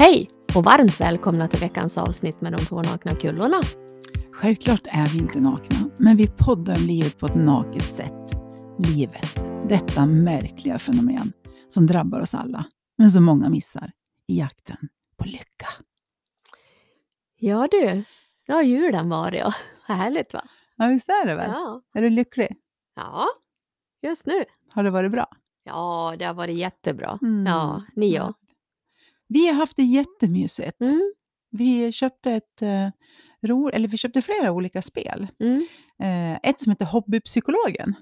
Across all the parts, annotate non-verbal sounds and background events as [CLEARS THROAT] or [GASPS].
Hej och varmt välkomna till veckans avsnitt med de två nakna kullorna. Självklart är vi inte nakna, men vi poddar om livet på ett naket sätt. Livet, detta märkliga fenomen som drabbar oss alla, men som många missar i jakten på lycka. Ja du, nu har julen varit och vad härligt va? Ja, visst är det väl? Ja. Är du lycklig? ja, just nu. Har det varit bra? Ja, det har varit jättebra. Mm. Ja, ni Ja. och. Vi har haft det jättemysigt. Mm. Vi köpte ett eh, ro, eller vi köpte flera olika spel. Mm. Eh, ett som heter Hobbypsykologen.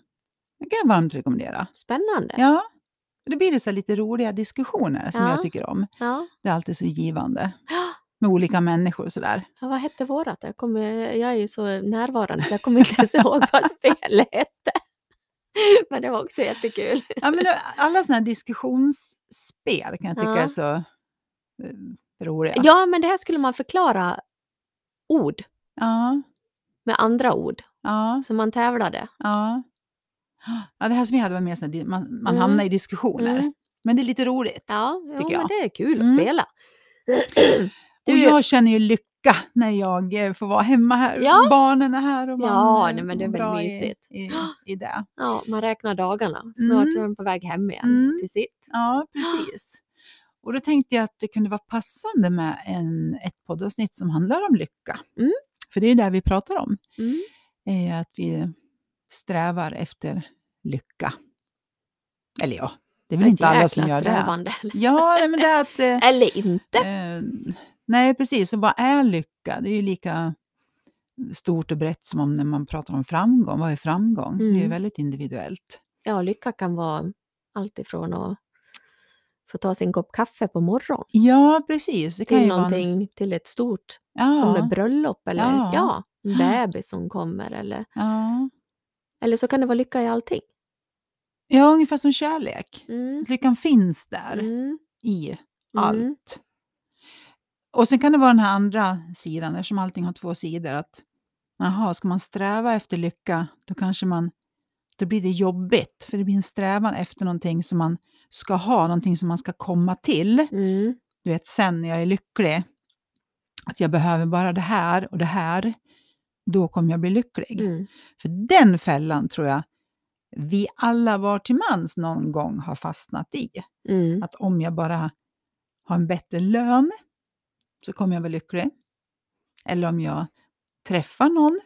Det kan jag varmt rekommendera. Spännande. Ja, det blir det så lite roliga diskussioner som Ja. jag tycker om. Ja. Det är alltid så givande Ja, med olika människor och sådär. vad hette vårat? Jag, kommer, jag är ju så närvarande så jag kommer inte ens [LAUGHS] ihåg vad spelet hette. Men det var också jättekul. Ja, men alla sådana här diskussionsspel kan jag tycka Ja. är så roliga. Ja, men det här skulle man förklara ord Ja, med andra ord. ja, Så man tävlade. ja. Ja, det här som vi hade var mer så här, man, man Mm. hamnar i diskussioner. Mm. Men det är lite roligt. Ja, jo, Tycker men jag. det är kul att Mm. spela. [CLEARS THROAT] och Du- jag känner ju lycka när jag eh, får vara hemma här. Ja. Barnen är här och man Ja, eh, nej, men det är väl mysigt. I, i, i det. Ja, man räknar dagarna. Snart Mm. är de på väg hem igen Mm. till sitt. Ja, precis. Och då tänkte jag att det kunde vara passande med en, ett poddavsnitt som handlar om lycka. Mm. För det är det vi pratar om, Mm. är att vi strävar efter lycka. Eller ja, det är väl Ett inte alla som gör det. strävande. Ja, nej, men det är att... Eh, [LAUGHS] Eller inte. eh, nej, precis. Och vad är lycka? Det är ju lika stort och brett som om när man pratar om framgång. Vad är framgång? Det är ju Mm. väldigt individuellt. Ja, lycka kan vara allt ifrån att få ta sin kopp kaffe på morgonen Ja, precis. Det kan till ju vara någonting till ett stort ja, som ett bröllop eller Ja. ja. en bebis som kommer eller, ja. eller så kan det vara lycka i allting. Ja, ungefär som kärlek. Mm. Lyckan finns där Mm. i Mm. allt. Och sen kan det vara den här andra sidan, eftersom allting har två sidor. Att, jaha, ska man sträva efter lycka, då kanske man, då blir det jobbigt. För det blir en strävan efter någonting som man ska ha, någonting som man ska komma till. Mm. Du vet, sen när jag är lycklig, att jag behöver bara det här och det här, då kommer jag bli lycklig. Mm. För den fällan tror jag vi alla var till mans någon gång har fastnat i. Mm. Att om jag bara har en bättre lön så kommer jag vara lycklig. Eller om jag träffar någon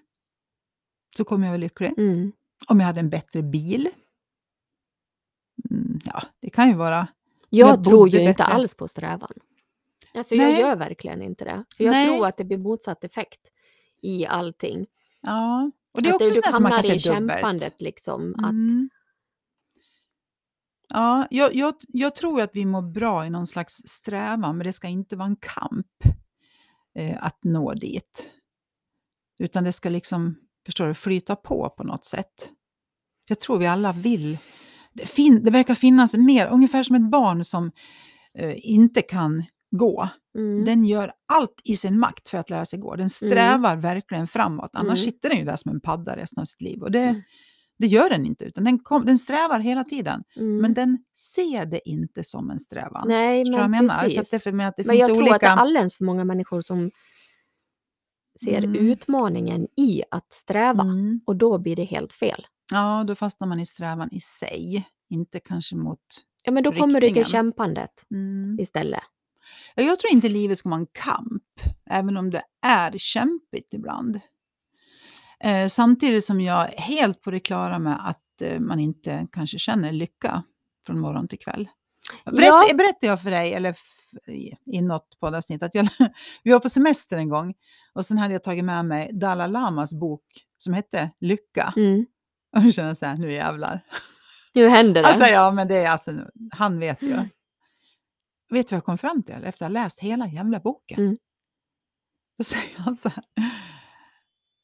så kommer jag vara lycklig. Mm. Om jag hade en bättre bil. Mm, ja, det kan ju vara... Jag, Jag tror ju inte bättre. alls på strävan. Alltså jag Nej. gör verkligen inte det. För jag Nej. tror att det blir motsatt effekt i allting. Ja, och det är att också du sådär som man kan i kämpandet liksom. Att, Mm. Ja, jag, jag, jag tror att vi mår bra i någon slags strävan, men det ska inte vara en kamp eh, att nå dit. Utan det ska liksom, förstår du, flyta på på något sätt. Jag tror vi alla vill. Det, fin, det verkar finnas mer, ungefär som ett barn som eh, inte kan gå. mm, Den gör allt i sin makt för att lära sig gå. Den strävar verkligen framåt, annars Mm. sitter den ju där som en padda resten av sitt liv. Och det, Mm. det gör den inte, utan den, kom, den strävar hela tiden. mm. Men den ser det inte som en strävan. Nej, Förstår men jag precis. det, för mig att det men jag finns tror olika... att det är alldeles för många människor som ser Mm. utmaningen i att sträva. Mm. Och då blir det helt fel. Ja, då fastnar man i strävan i sig, inte kanske mot... Ja, men då kommer du till Riktningen. kämpandet Mm. istället. Ja, Jag tror inte livet ska vara en kamp, även om det är kämpigt ibland. Eh, samtidigt som jag är helt på det klara med att eh, man inte kanske känner lycka från morgon till kväll. Berätt, Ja. Berättade jag för dig, eller i- i något poddavsnitt, att jag, [LAUGHS] vi var på semester en gång och sen hade jag tagit med mig Dalai Lamas bok som hette Lycka. Mm. [LAUGHS] Och känner så här, nu jävlar. Nu händer det. Alltså ja, men det är alltså, han vet ju. Mm. Vet du vad jag kom fram till efter att ha läst hela jävla boken? Mm. Då säger han så här.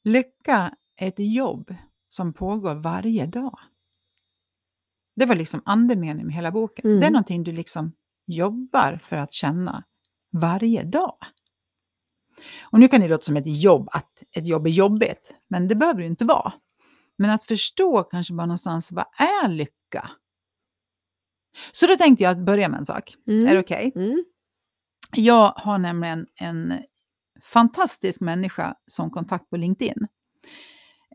Lycka är ett jobb som pågår varje dag. Det var liksom andemeningen med hela boken. Mm. Det är någonting du liksom jobbar för att känna varje dag. Och nu kan det låta som ett jobb, att ett jobb är jobbigt, men det behöver det ju inte vara. Men att förstå kanske bara någonstans, vad är lycka? Så då tänkte jag att börja med en sak. Mm. Är det okej? Mm. Jag har nämligen en fantastisk människa som kontakt på LinkedIn.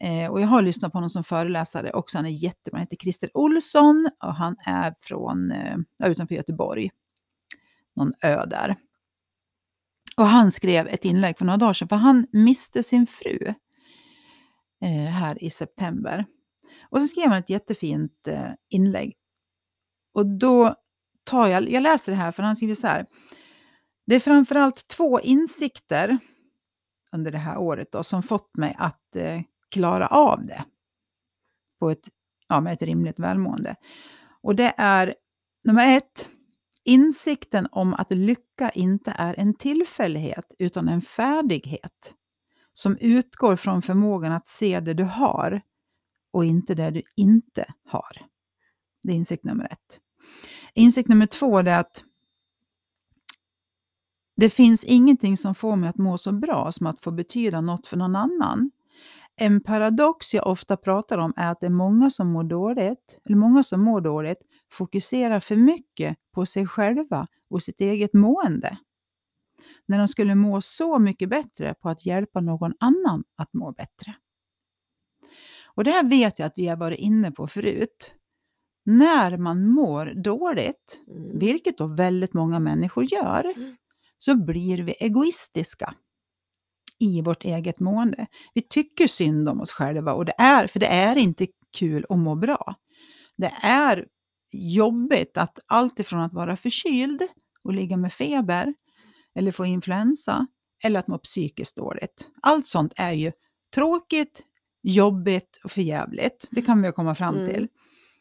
Eh, och jag har lyssnat på honom som föreläsare också. Han är jättebra. Han heter Christer Olsson och han är från eh, utanför Göteborg. Någon ö där. Och han skrev ett inlägg för några dagar sedan, för han miste sin fru Eh, här i september. Och så skrev han ett jättefint eh, inlägg. Och då tar jag, jag läser det här, för han skriver så här. Det är framförallt två insikter under det här året då, som fått mig att eh, klara av det på ett, ja, med ett rimligt välmående. Och det är nummer ett, insikten om att lycka inte är en tillfällighet utan en färdighet som utgår från förmågan att se det du har och inte det du inte har. Det är insikt nummer ett. Insikt nummer två är att det finns ingenting som får mig att må så bra som att få betyda något för någon annan. En paradox jag ofta pratar om är att det är många som mår dåligt, eller många som mår dåligt, fokuserar för mycket på sig själva och sitt eget mående. När de skulle må så mycket bättre på att hjälpa någon annan att må bättre. Och det här vet jag att vi har varit inne på förut. När man mår dåligt, Mm. vilket då väldigt många människor gör, Mm. så blir vi egoistiska i vårt eget mående. Vi tycker synd om oss själva, och det är, för det är inte kul att må bra. Det är jobbigt att allt ifrån att vara förkyld och ligga med feber, eller få influensa, eller att må psykiskt dåligt. Allt sånt är ju tråkigt, jobbigt och förjävligt. Det kan vi komma fram Mm. till.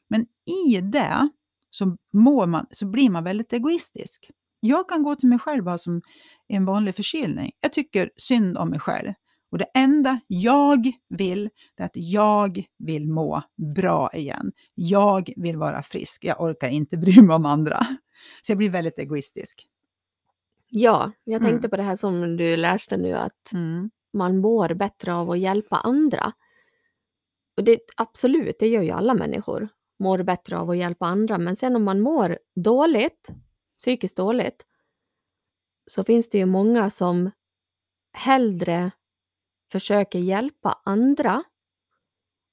Men i det så, mår man, så blir man väldigt egoistisk. Jag kan gå till mig själv bara som en vanlig förkylning. Jag tycker synd om mig själv. Och det enda jag vill, är att jag vill må bra igen. Jag vill vara frisk. Jag orkar inte [LAUGHS] bry mig om andra. Så jag blir väldigt egoistisk. Ja, jag Mm. tänkte på det här som du läste nu, att Mm. man mår bättre av att hjälpa andra. Och det, absolut, det gör ju alla människor. Mår bättre av att hjälpa andra. Men sen om man mår dåligt, psykiskt dåligt, så finns det ju många som hellre försöker hjälpa andra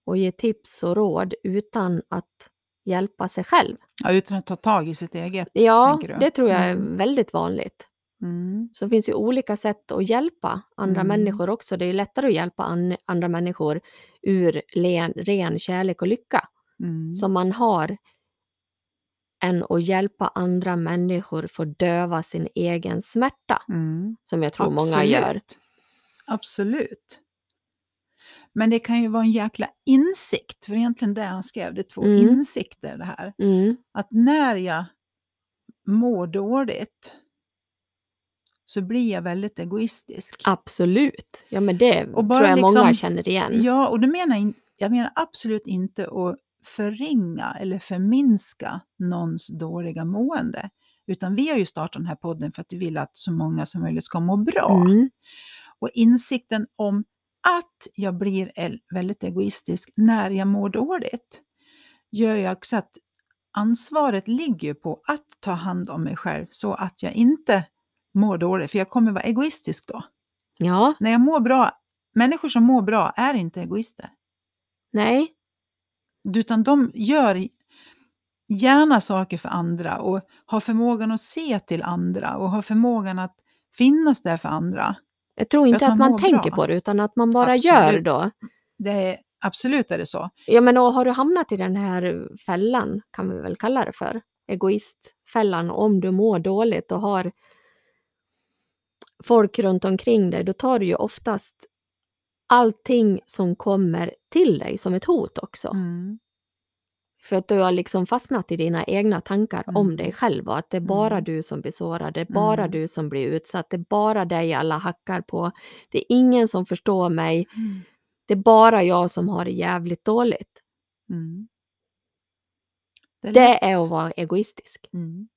och ge tips och råd utan att hjälpa sig själv. Ja, utan att ta tag i sitt eget, Ja, det tror jag är Mm. väldigt vanligt. Mm. Så det finns ju olika sätt att hjälpa andra Mm. människor också. Det är lättare att hjälpa an, andra människor ur len, ren kärlek och lycka Mm. som man har än att hjälpa andra människor för att döva sin egen smärta, Mm. som jag tror många gör. Absolut. Absolut. Men det kan ju vara en jäkla insikt, för egentligen det han skrev, det är två Mm. insikter det här. Mm, Att när jag mår dåligt så blir jag väldigt egoistisk. absolut. Ja, men det Och bara tror jag många liksom- känner igen. Ja, och det menar jag, menar absolut inte att förringa eller förminska någons dåliga mående. Utan vi har ju startat den här podden för att vi vill att så många som möjligt ska må bra. Mm, Och insikten om att jag blir väldigt egoistisk när jag mår dåligt gör ju också att ansvaret ligger på att ta hand om mig själv så att jag inte mår dåligt, för jag kommer vara egoistisk då. ja, När jag mår bra, människor som mår bra är inte egoister, nej, utan de gör gärna saker för andra och har förmågan att se till andra och har förmågan att finnas där för andra. jag tror inte att att man man, mår tänker bra. på det, utan att man bara gör Absolut. då. Det är, absolut är det så. Ja, men och har du hamnat i den här fällan, kan vi väl kalla det för, egoistfällan, om du mår dåligt och har folk runt omkring dig, då tar du ju oftast allting som kommer till dig som ett hot också. Mm. För att du har liksom fastnat i dina egna tankar om Mm. dig själv och att det är bara Mm. du som blir sårad, det är bara Mm. du som blir utsatt, det är bara dig alla hackar på, det är ingen som förstår mig, Mm. det är bara jag som har det jävligt dåligt. Mm. är Det är att vara egoistisk. Mm.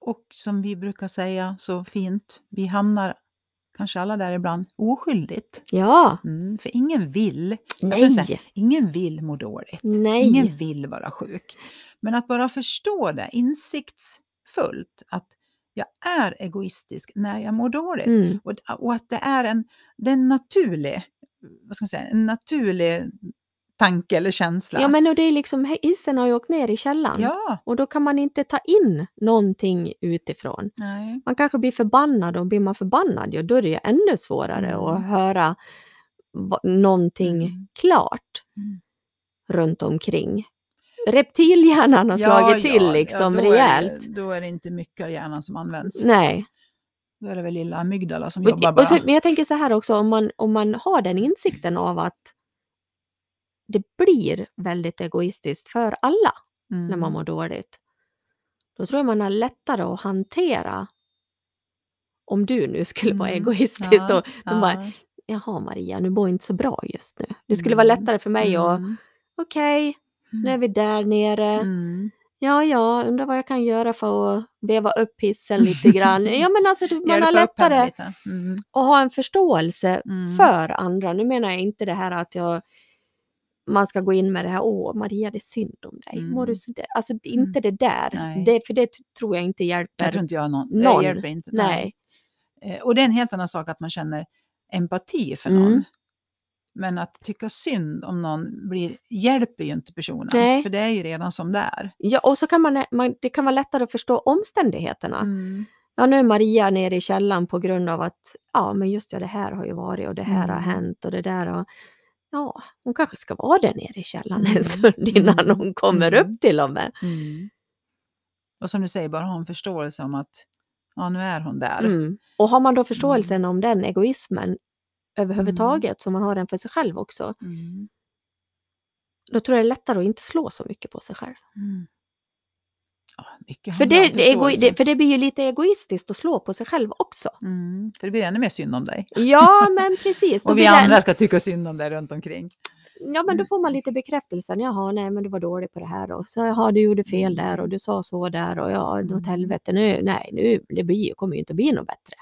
Och som vi brukar säga så fint, vi hamnar kanske alla där ibland oskyldigt. Ja, Mm, för ingen vill, nej, ingen vill må dåligt. nej. Ingen vill vara sjuk. Men att bara förstå det insiktsfullt, att jag är egoistisk när jag mår dåligt. Mm. Och, och att det är en, det är en naturlig, vad ska man säga, en naturlig tanke eller känsla. Ja, men och det är liksom, hissen har ju åkt ner i källaren. Ja, Och då kan man inte ta in någonting utifrån. nej. Man kanske blir förbannad och blir man förbannad, ja, då är det ju ännu svårare Mm. att höra någonting Mm. klart Mm. runt omkring. Reptilhjärnan har slagit till liksom då rejält. Är det, då är det inte mycket av hjärnan som används. Nej. Då är det väl lilla amygdala som Och, jobbar bara. så, men jag tänker så här också, om man, om man har den insikten av att det blir väldigt egoistiskt för alla mm. när man mår dåligt. Då tror jag man har lättare att hantera om du nu skulle vara Mm. egoistisk. Ja, bara, ja. Jaha Maria, nu mår inte så bra just nu. Det skulle vara Mm. lättare för mig att, Mm. okej, nu är vi där nere. Mm. Ja, ja, undrar vad jag kan göra för att veva upp hissen lite grann. Ja, men alltså man har Hjälpa lättare. Mm. att ha en förståelse Mm. för andra. Nu menar jag inte det här att jag man ska gå in med det här, åh Maria det är synd om dig. Mm. Mår du så där? Alltså är inte det där. Nej. Det, för det tror jag inte hjälper. Jag tror inte jag någon. Någon. Det hjälper inte. Nej. Eh, Och det är en helt annan sak att man känner empati för Mm. någon. Men att tycka synd om någon blir, hjälper ju inte personen. Nej. För det är ju redan som det är. Ja, och så kan man, man, det kan vara lättare att förstå omständigheterna. Mm. Ja, nu är Maria nere i källaren på grund av att, ja men just ja, det här har ju varit och det här har Mm. hänt och det där har, ja, hon kanske ska vara där nere i källaren Mm. en stund innan Mm. hon kommer Mm. upp till och med. Mm. Och som du säger, bara ha en förståelse om att ja, nu är hon där. Mm. Och har man då förståelsen om den egoismen överhuvudtaget, så man har den för sig själv också, Mm. då tror jag det är lättare att inte slå så mycket på sig själv. Mm. Ja, För det, det, ego, det, för det blir ju lite egoistiskt att slå på sig själv också. Mm. För det blir ännu mer synd om dig. Ja, men [LAUGHS] precis. Och vi andra ska tycka synd om dig runt omkring. Ja, men då får man lite bekräftelsen. Jaha, nej, men du var dålig på det här och så jaha, du gjorde fel där och du sa så där och ja, åt Mm. helvete nu, nej, nu det blir, kommer ju inte bli något bättre.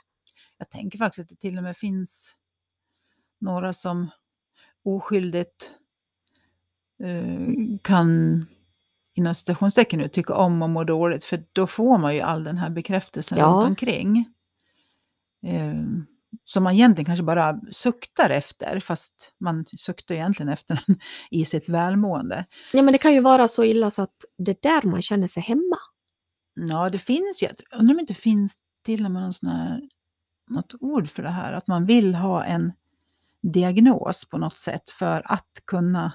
Jag tänker faktiskt att det till och med finns några som oskyldigt eh, kan inom citationstecken nu tycka om och må dåligt för då får man ju all den här bekräftelsen Ja. runt omkring. Eh, som man egentligen kanske bara suktar efter fast man suktar egentligen efter den [LAUGHS] i sitt välmående. Ja, men det kan ju vara så illa så att det är där man känner sig hemma. Ja, det finns ju, undrar om det inte finns till och med någon sån här, något ord för det här, att man vill ha en diagnos på något sätt för att kunna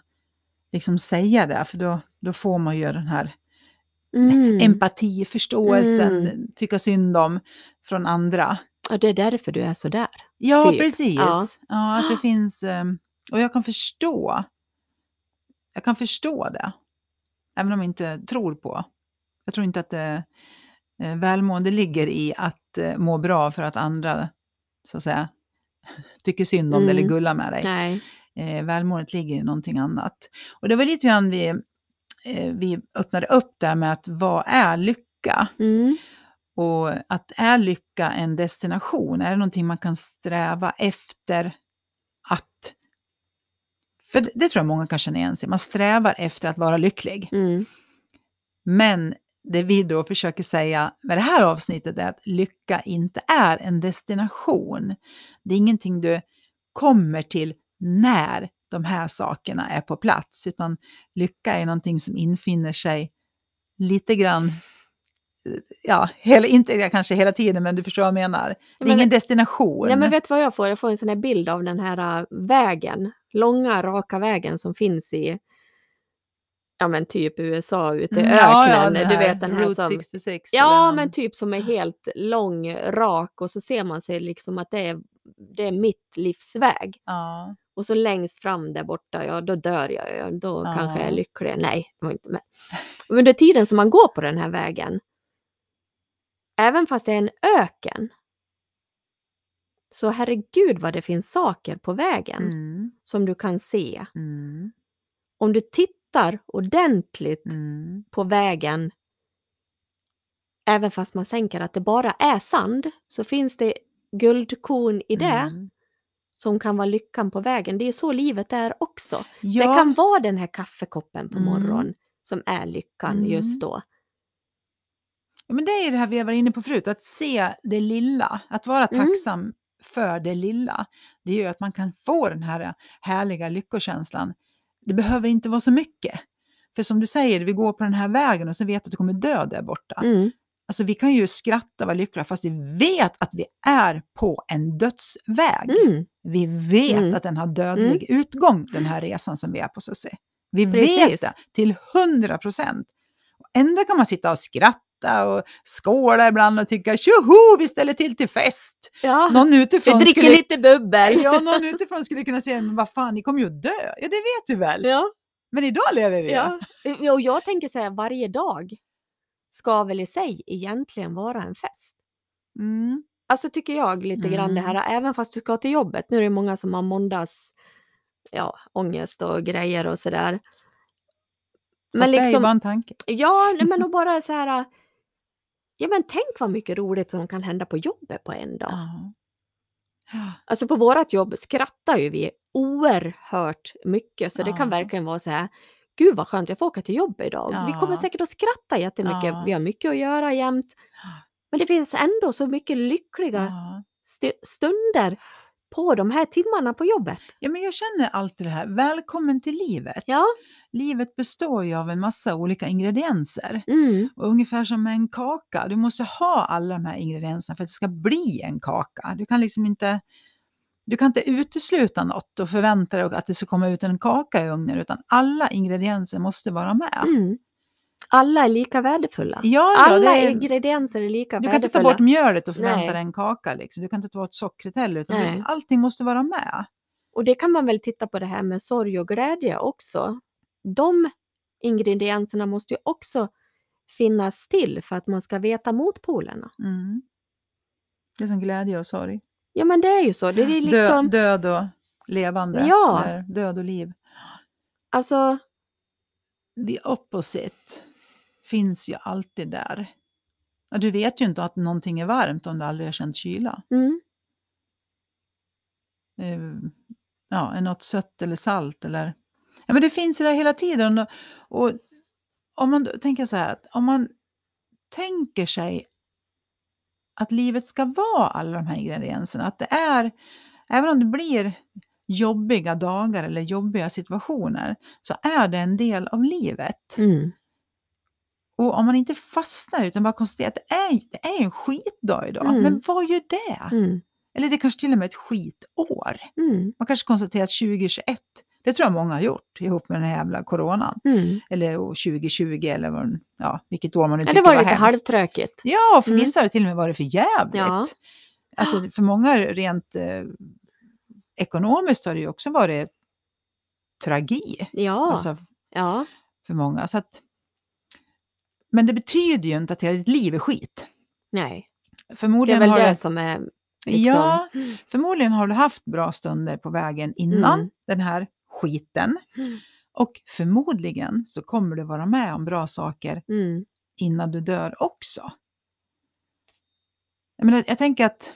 liksom säga det, för då, då får man ju den här Mm. empati, förståelsen, Mm. tycka synd om från andra. Ja, det är därför du är så där. Ja, Typ, precis. ja. Ja. att det finns, ehm, och jag kan förstå, jag kan förstå det, även om jag inte tror på. Jag tror inte att det, eh, välmående ligger i att eh, må bra för att andra, så att säga, [LAUGHS] tycker synd om dig Mm. eller gullar med dig. Nej. Eh, välmåendet ligger i någonting annat. Och det var lite grann vi, eh, vi öppnade upp där med att vad är lycka? Mm. Och att är lycka en destination? Är det någonting man kan sträva efter att... För det, det tror jag många kan känna igen sig Man strävar efter att vara lycklig. Mm. Men det vi då försöker säga med det här avsnittet är att lycka inte är en destination. Det är ingenting du kommer till när de här sakerna är på plats, utan lycka är någonting som infinner sig lite grann, eh, ja, hela, inte kanske hela tiden, men du förstår vad jag menar. Det är men- ingen destination. Nej, men vet du vad jag får? Jag får en sån här bild av den här äh, vägen, långa raka vägen som finns i ja men typ USA ute i Mm, ja, ja, öknen. du vet den här Route som... 66. Ja, men typ som är helt lång, rak och så ser man sig liksom att det är, det är mitt livsväg. Ja, Och så längst fram där borta, ja då dör jag ju. Då Ja. kanske jag är lycklig. Nej, det var inte med. Men under tiden som man går på den här vägen, även fast det är en öken, så herregud vad det finns saker på vägen mm, som du kan se. mm, Om du tittar ordentligt mm, på vägen, även fast man tänker att det bara är sand, så finns det guldkorn i det mm. Som kan vara lyckan på vägen. Det är så livet är också. Ja, Det kan vara den här kaffekoppen på Mm. morgonen som är lyckan Mm. just då. Ja, men det är det här vi var inne på förut, att se det lilla, att vara Mm. tacksam för det lilla. Det gör att man kan få den här härliga lyckokänslan. Det behöver inte vara så mycket. För som du säger, vi går på den här vägen och så vet du att du kommer dö där borta. Mm. Alltså vi kan ju skratta och vara lyckliga fast vi vet att vi är på en dödsväg. Mm. Vi vet Mm. att den har dödlig utgång, den här resan som vi är på Susie. Vi Precis. vet det till 100 procent. Ändå kan man sitta och skratta och skåla ibland och tycka tjoho, vi ställer till till fest. Ja, Någon vi utifrån, dricker skulle, lite bubbel. ja, någon utifrån skulle kunna säga, men vad fan, ni kommer ju att dö. Ja, det vet du väl. Ja, Men idag lever vi. ja. Och jag tänker så här, varje dag ska väl i sig egentligen vara en fest. Mm. Alltså tycker jag lite grann det Mm. här, även fast du ska till jobbet. Nu är det många som har måndags, ja, ångest och grejer och sådär. Men Fast det är ju liksom, bara en tanke. ja, men [LAUGHS] och bara så här, ja men tänk vad mycket roligt som kan hända på jobbet på en dag. Ja. Ja. [GASPS] Alltså på vårat jobb skrattar ju vi oerhört mycket, så det kan Ja. verkligen vara så här, gud vad skönt jag får åka till jobbet idag. Vi kommer Ja. säkert att skratta jättemycket, Ja. vi har mycket att göra jämt. Men det finns ändå så mycket lyckliga Ja. st- stunder på de här timmarna på jobbet. ja, men jag känner alltid det här, välkommen till livet. Ja. Livet består ju av en massa olika ingredienser. Mm. Och ungefär som en kaka, du måste ha alla de här ingredienserna för att det ska bli en kaka. Du kan liksom inte, du kan inte utesluta något och förvänta dig att det ska komma ut en kaka i ugnen, utan alla ingredienser måste vara med. Mm. Alla är lika värdefulla. Ja, ja, Alla är, ingredienser är lika du kan inte ta värdefulla. bort mjölet och förvänta Nej. dig en kaka. Liksom. Du kan inte ta bort sockret heller, utan Nej. allting måste vara med. Och det kan man väl titta på det här med sorg och glädje också. De ingredienserna måste ju också finnas till för att man ska veta motpolerna. Mm. Det är som glädje och sorg. Ja men det är ju så. Det är liksom, Dö, död och levande. Ja. Eller död och liv. alltså, the opposite finns ju alltid där. Du vet ju inte att någonting är varmt om du aldrig har känt kyla. mm, Eh, Ja, är något sött eller salt eller... Ja, men det finns ju där hela tiden. Och, och om man tänker så här, att om man tänker sig att livet ska vara alla de här ingredienserna, att det är, även om det blir jobbiga dagar eller jobbiga situationer, så är det en del av livet. mm, Och om man inte fastnar utan bara konstaterar att det är, det är en skitdag idag, Mm. men vad gör det? mm, Eller det kanske till och med ett skitår. mm, Man kanske konstaterar att 2021, det tror jag många har gjort ihop med den här jävla coronan. mm. Eller år 2020 eller vad, ja, vilket år man nu Ja, tycker det var var lite hemskt. halvtråkigt. Ja, för Mm. vissa har det till och med varit för jävligt. Ja. Alltså för många rent eh, ekonomiskt har det ju också varit tragi. Ja, Alltså ja, för många. Så att, men det betyder ju inte att hela ditt liv är skit. nej. Det är Förmodligen väl har det det, som är liksom... Ja, förmodligen har du haft bra stunder på vägen innan Mm. den här skiten. Mm. Och förmodligen så kommer du vara med om bra saker Mm. innan du dör också. Jag, menar, jag tänker att...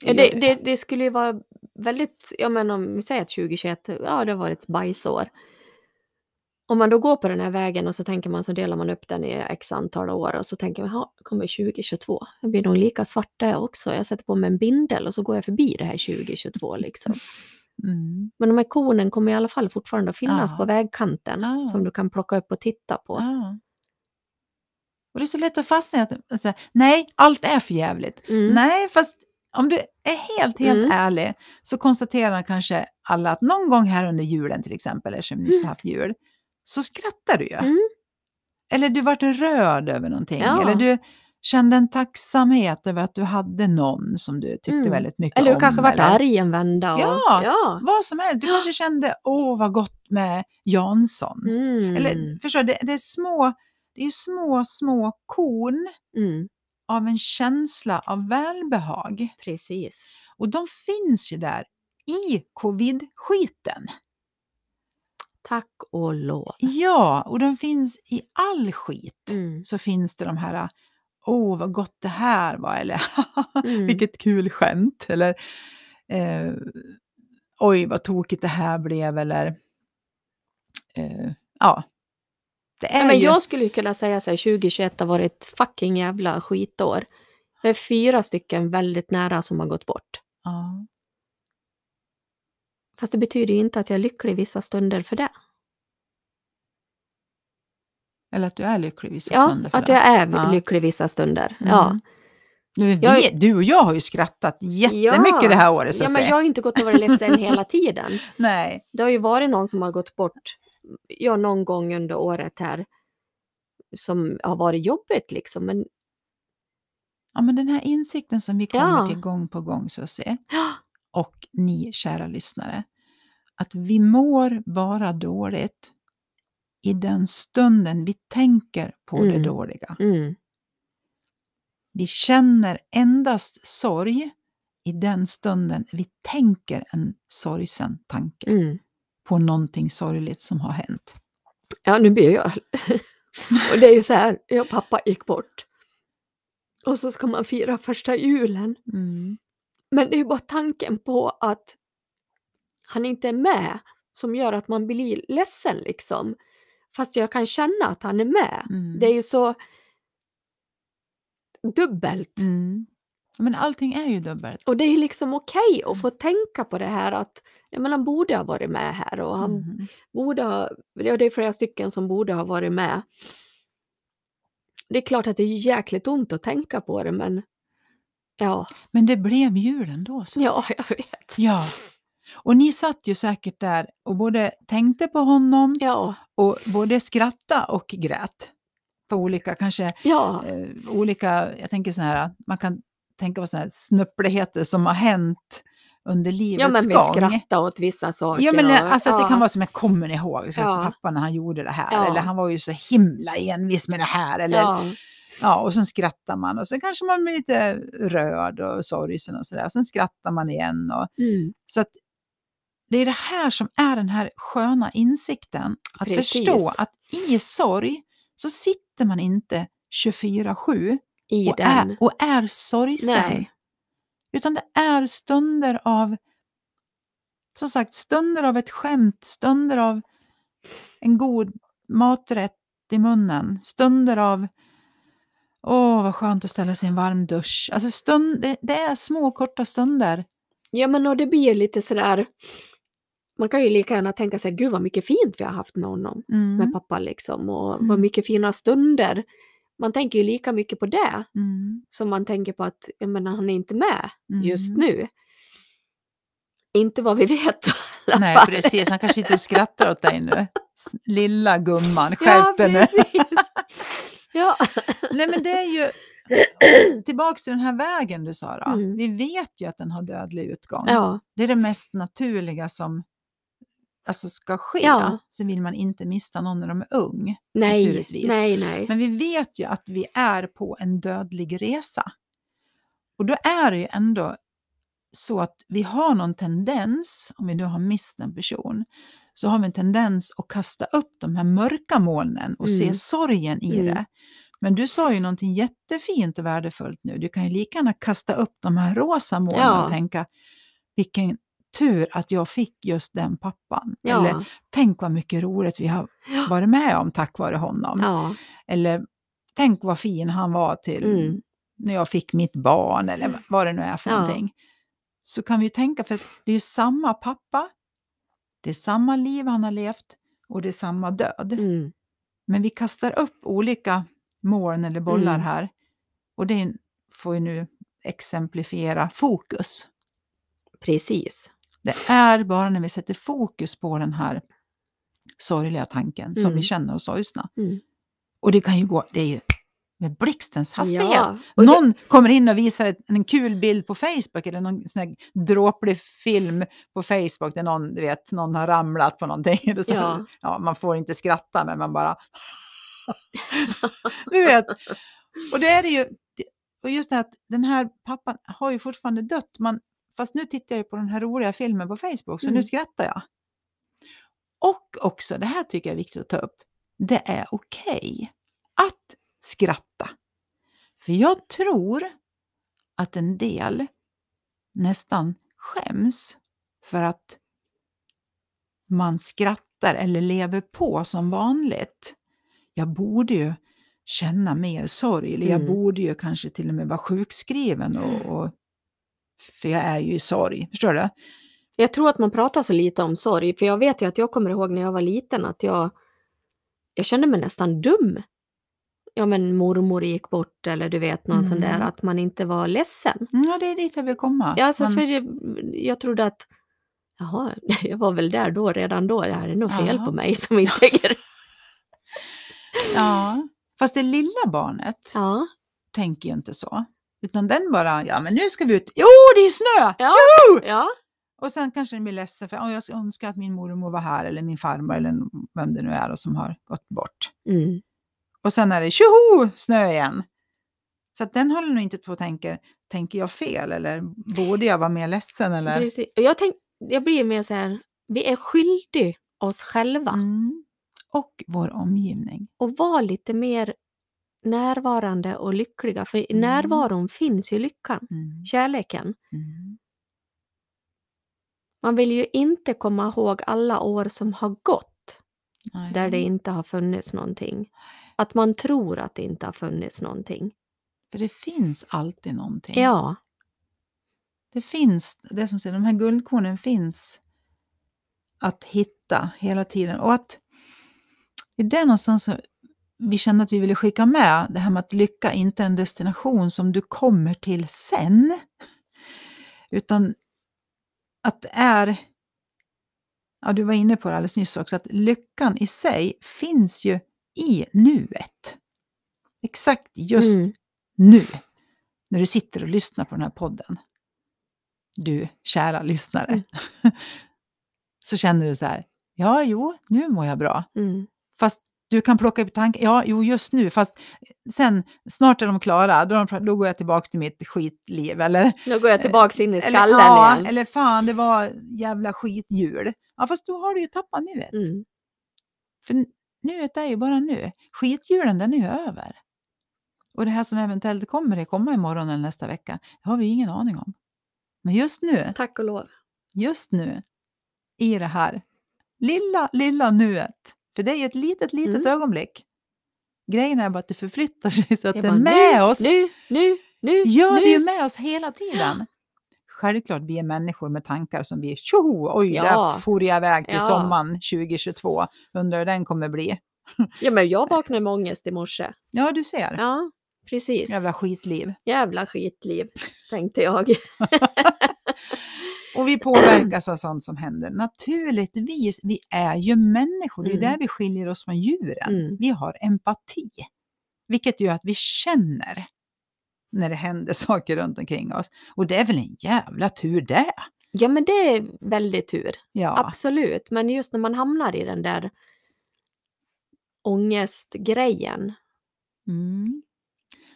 Ja, det, det, det skulle ju vara väldigt, ja men om vi säger att 2021, ja det har varit ett bajsår. Om man då går på den här vägen och så tänker man så delar man upp den i x antal år och så tänker man, ja, kommer 2022, det blir nog lika svart det också. Jag sätter på mig en bindel och så går jag förbi det här 2022 liksom. Mm, Men de här kornen kommer i alla fall fortfarande att finnas Ja. på vägkanten Ja. som du kan plocka upp och titta på. ja. Och det är så lätt att fastna i att säga, nej, allt är för jävligt. Mm. Nej, fast om du är helt, helt Mm. ärlig så konstaterar kanske alla att någon gång här under julen till exempel, eftersom vi nyss har haft jul, så skrattar du ju. Mm. Eller du vart rörd över någonting. Eller du kände en tacksamhet över att du hade någon som du tyckte Mm. väldigt mycket Eller om. du kanske varit eller arg en vända. Och, Ja. ja. Vad som helst. Du Ja. kanske kände, åh vad gott med Jansson. Mm. Eller förstår det, det är små, det är små, små korn Mm. av en känsla av välbehag. Precis. Och de finns ju där i covid-skiten. Tack och lov. Ja, och de finns i all skit. Mm. Så finns det de här, åh vad gott det här var, eller [LAUGHS] Mm. vilket kul skämt, eller eh, oj vad tokigt det här blev, eller eh, ja. Det är men ju... jag skulle ju kunna säga att 2021 har varit fucking jävla skitår. Det är fyra stycken väldigt nära som har gått bort. Ja. Fast det betyder ju inte att jag är lycklig vissa stunder för det. Eller att du är lycklig vissa Ja, stunder för att det. jag är Ja. lycklig vissa stunder. Mm. Ja. Nu, vi, Jag- Du och jag har ju skrattat jättemycket Ja. det här året så ja, men jag har ju inte gått och varit ledsen [LAUGHS] hela tiden. Nej. Det har ju varit någon som har gått bort, ja, någon gång under året här, som har varit jobbigt liksom. Men Ja, men den här insikten som vi kommer Ja. till gång på gång så att säga. ja, och ni kära lyssnare, att vi mår bara dåligt i den stunden vi tänker på det Mm. dåliga. mm, Vi känner endast sorg i den stunden vi tänker en sorgsen tanke mm. på någonting sorgligt som har hänt. ja, nu blir jag... [LAUGHS] och det är ju så här, jag och pappa gick bort. Och så ska man fira första julen. Mm. Men det är ju bara tanken på att han inte är med som gör att man blir ledsen liksom. Fast jag kan känna att han är med. Mm. Det är ju så dubbelt. Mm. Men allting är ju dubbelt. Och det är liksom okej att få tänka på det här att ja, men han borde ha varit med här och han Mm. borde ha, ja, det är flera stycken som borde ha varit med. Det är klart att det är jäkligt ont att tänka på det men ja, Men det blev jul ändå. Så ja jag vet. ja. Och ni satt ju säkert där och både tänkte på honom Ja, och både skratta och grät. På olika, kanske ja, eh, olika, jag tänker så här, man kan tänka på sådana här snuppligheter som har hänt under livets ja men vi gång. skrattar åt vissa saker. Ja, men och, alltså att det kan vara som jag kommer ihåg, så Ja. att pappa när han gjorde det här, Ja. eller han var ju så himla envis med det här, eller ja. Ja, och sen skrattar man och så kanske man blir lite rörd och sorgsen och sådär, och sen skrattar man igen. Och, mm, så att det är det här som är den här sköna insikten, att Precis. förstå att i sorg så sitter man inte 24-7 i och den. är, och är sorgsen. Nej. Utan det är stunder av, som sagt, stunder av ett skämt, stunder av en god maträtt i munnen, stunder av Åh, vad skönt att ställa sig i en varm dusch. Alltså stund, det, det är små korta stunder. Ja men och det blir lite sådär, man kan ju lika gärna tänka sig, gud vad mycket fint vi har haft med honom, Mm, med pappa liksom, och vad Mm. mycket fina stunder. Man tänker ju lika mycket på det mm, som man tänker på att, jag menar, han är inte med just mm. nu. Inte vad vi [LAUGHS] vet i alla Nej, fall. precis. Han kanske och skrattar åt dig nu. Lilla gumman, Ja, skärp dig nu. [LAUGHS] Ja. Nej, men det är ju [CLEARS THROAT] tillbaks till den här vägen du sa då. Mm. Vi vet ju att den har dödlig utgång. ja, Det är det mest naturliga som alltså, ska ske. Ja. Så vill man inte mista någon när de är ung. nej, Naturligtvis. nej, nej. Men vi vet ju att vi är på en dödlig resa. Och då är det ju ändå så att vi har någon tendens, om vi nu har mist en person, så har vi en tendens att kasta upp de här mörka molnen och se Mm. sorgen i Mm. det. Men du sa ju någonting jättefint och värdefullt nu. Du kan ju lika gärna kasta upp de här rosa molnen Ja. och tänka vilken tur att jag fick just den pappan. Ja, Eller tänk vad mycket roligt vi har Ja. varit med om tack vare honom. ja, Eller tänk vad fin han var till Mm. när jag fick mitt barn eller vad det nu är för Ja. någonting. Så kan vi ju tänka, för det är ju samma pappa, det är samma liv han har levt och det är samma död. mm, Men vi kastar upp olika moln eller bollar Mm. här och det får ju nu exemplifiera fokus. precis. Det är bara när vi sätter fokus på den här sorgliga tanken som Mm. vi känner oss sorgsna. Mm. Och det kan ju gå, det är ju med blixtens hastighet. Ja, och det- Någon kommer in och visar ett, en kul bild på Facebook eller någon sån här dråplig film på Facebook där någon, du vet, någon har ramlat på någonting. [LAUGHS] Så, Ja. ja, man får inte skratta men man bara... [LAUGHS] du vet. Och det är det ju, och just det att den här pappan har ju fortfarande dött. Man, fast nu tittar jag ju på den här roliga filmen på Facebook så nu Mm. skrattar jag. Och också, det här tycker jag är viktigt att ta upp, det är okej att skratta. För jag tror att en del nästan skäms för att man skrattar eller lever på som vanligt. jag borde ju känna mer sorg, eller jag Mm. borde ju kanske till och med vara sjukskriven, och, och, för jag är ju i sorg. Förstår du? Jag tror att man pratar så lite om sorg, för jag vet ju att jag kommer ihåg när jag var liten att jag, jag kände mig nästan dum. Ja men mormor gick bort eller du vet någon sån där Mm. att man inte var ledsen. Mm, Ja, det är dit jag vill komma. Ja, alltså Man- för jag, jag trodde att jaha, [LAUGHS] jag var väl där då redan då, det här är nog fel Ja. på mig som inte äger. [LAUGHS] ja. Fast det lilla barnet Ja, tänker ju inte så. Utan den bara, ja men nu ska vi ut. Jo, det är snö! Ja. Ja, Och sen kanske den blir ledsen för "Åh, jag önskar att min mormor var här eller min farmor eller vem det nu är då som har gått bort. mm. Och sen är det tjoho, snö igen. Så att den håller nog inte på och tänker, tänker jag fel eller borde jag vara mer ledsen eller? precis. Och jag, tänk, jag blir mer så här, vi är skyldiga oss själva Mm. Och vår omgivning. och vara lite mer närvarande och lyckliga. För i Mm. närvaron finns ju lyckan, Mm. kärleken. Mm. Man vill ju inte komma ihåg alla år som har gått Nej. där det inte har funnits någonting. Att man tror att det inte har funnits någonting. För det finns alltid någonting. Ja, Det finns, det som säger, de här guldkornen finns att hitta hela tiden. Och att det är där någonstans så vi kände att vi ville skicka med det här med att lycka inte är en destination som du kommer till sen. Utan att det är, ja du var inne på det alldeles nyss också, att lyckan i sig finns ju i nuet. Exakt just Mm. nu, när du sitter och lyssnar på den här podden, du kära lyssnare, Mm. [LAUGHS] så känner du så här, ja, jo, nu mår jag bra. Mm. Fast du kan plocka upp tankar, ja, jo, just nu, fast sen, snart är de klara, då, de, då går jag tillbaka till mitt skitliv, eller, Nu går jag tillbaks in i eller, skallen ja, igen. eller fan, det var jävla skitjul. Ja, fast då har du ju tappat nuet. Mm. För nuet är ju bara nu. Skitjulen, den är ju över. Och det här som eventuellt kommer det komma imorgon eller nästa vecka, det har vi ingen aning om. Men just nu, Tack och lov. just nu, i det här lilla, lilla nuet, för det är ett litet, litet Mm. ögonblick. Grejen är bara att det förflyttar [LAUGHS] sig så att Det det är med nu, oss. Nu, nu, nu, Ja, nu. det är med oss hela tiden. Självklart, vi är människor med tankar som blir tjoho, oj, Ja. där for jag iväg till Ja. sommaren 2022. Undrar hur den kommer bli. [LAUGHS] Ja, men jag vaknade med ångest i morse. Ja, du ser. Ja, precis. Jävla skitliv. Jävla skitliv, tänkte jag. [LAUGHS] Och vi påverkas av sånt som händer. Naturligtvis, vi är ju människor. Det är Mm. där vi skiljer oss från djuren. Mm. Vi har empati. Vilket gör att vi känner när det händer [LAUGHS] saker runt omkring oss. Och det är väl en jävla tur det. Ja, men det är väldigt tur. Ja. Absolut. Men just när man hamnar i den där ångestgrejen, Mm.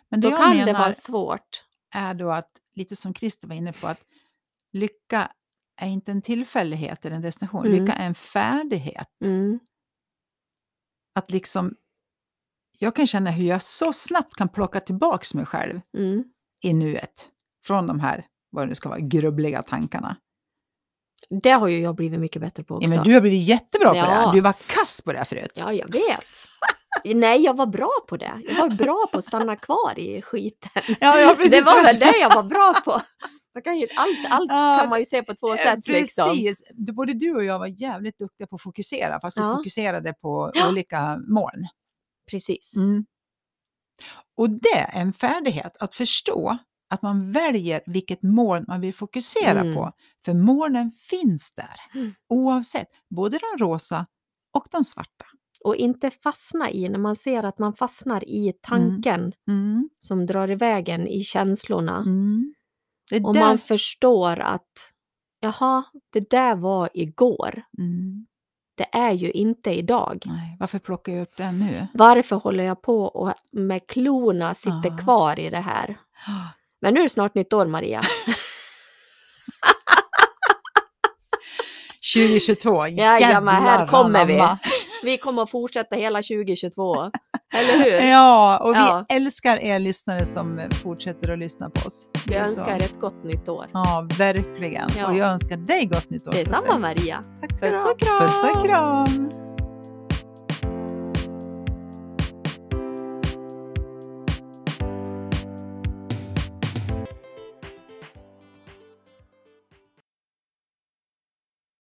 Men det då kan menar det vara svårt. är då att, lite som Christer var inne på, att lycka är inte en tillfällighet eller en destination. Mm. Lycka är en färdighet. Mm. Att liksom, jag kan känna hur jag så snabbt kan plocka tillbaks mig själv Mm. i nuet. Från de här, vad det nu ska vara, grubbliga tankarna. Det har ju jag blivit mycket bättre på också. Ja, men du har blivit jättebra på Ja. det. Du var kass på det förut. Ja, jag vet. Nej, jag var bra på det. Jag var bra på att stanna kvar i skiten. Ja, ja, [LAUGHS] precis. Det var väl det jag var bra på. Man kan ju, allt allt Ja, kan man ju se på två Eh, sätt. Liksom. Precis. Du- Både du och jag var jävligt duktiga på att fokusera, fast vi Ja. fokuserade på Ja. olika moln. Precis. Mm. Och det är en färdighet, att förstå att man väljer vilket moln man vill fokusera Mm. på. För molnen finns där, Mm. oavsett, både de rosa och de svarta. Och inte fastna i, när man ser att man fastnar i tanken Mm. som drar iväg en i känslorna. Mm. Och man förstår att jaha, det där var igår. mm. Det är ju inte idag. Nej, varför plockar jag upp den nu? Varför håller jag på och med klorna sitter Ja. kvar i det här? Men nu är det snart nytt år, Maria. [LAUGHS] [LAUGHS] 2022, Jajamän, här jävlar kommer vi. Vi kommer att fortsätta hela 2022. Eller hur? [LAUGHS] Ja, och vi Ja. älskar er lyssnare som fortsätter att lyssna på oss. Vi önskar så. er ett gott nytt år. Ja, verkligen. Ja. Och jag önskar dig gott nytt år. Detsamma. Maria. Tack ska Puss och kram. Puss och kram.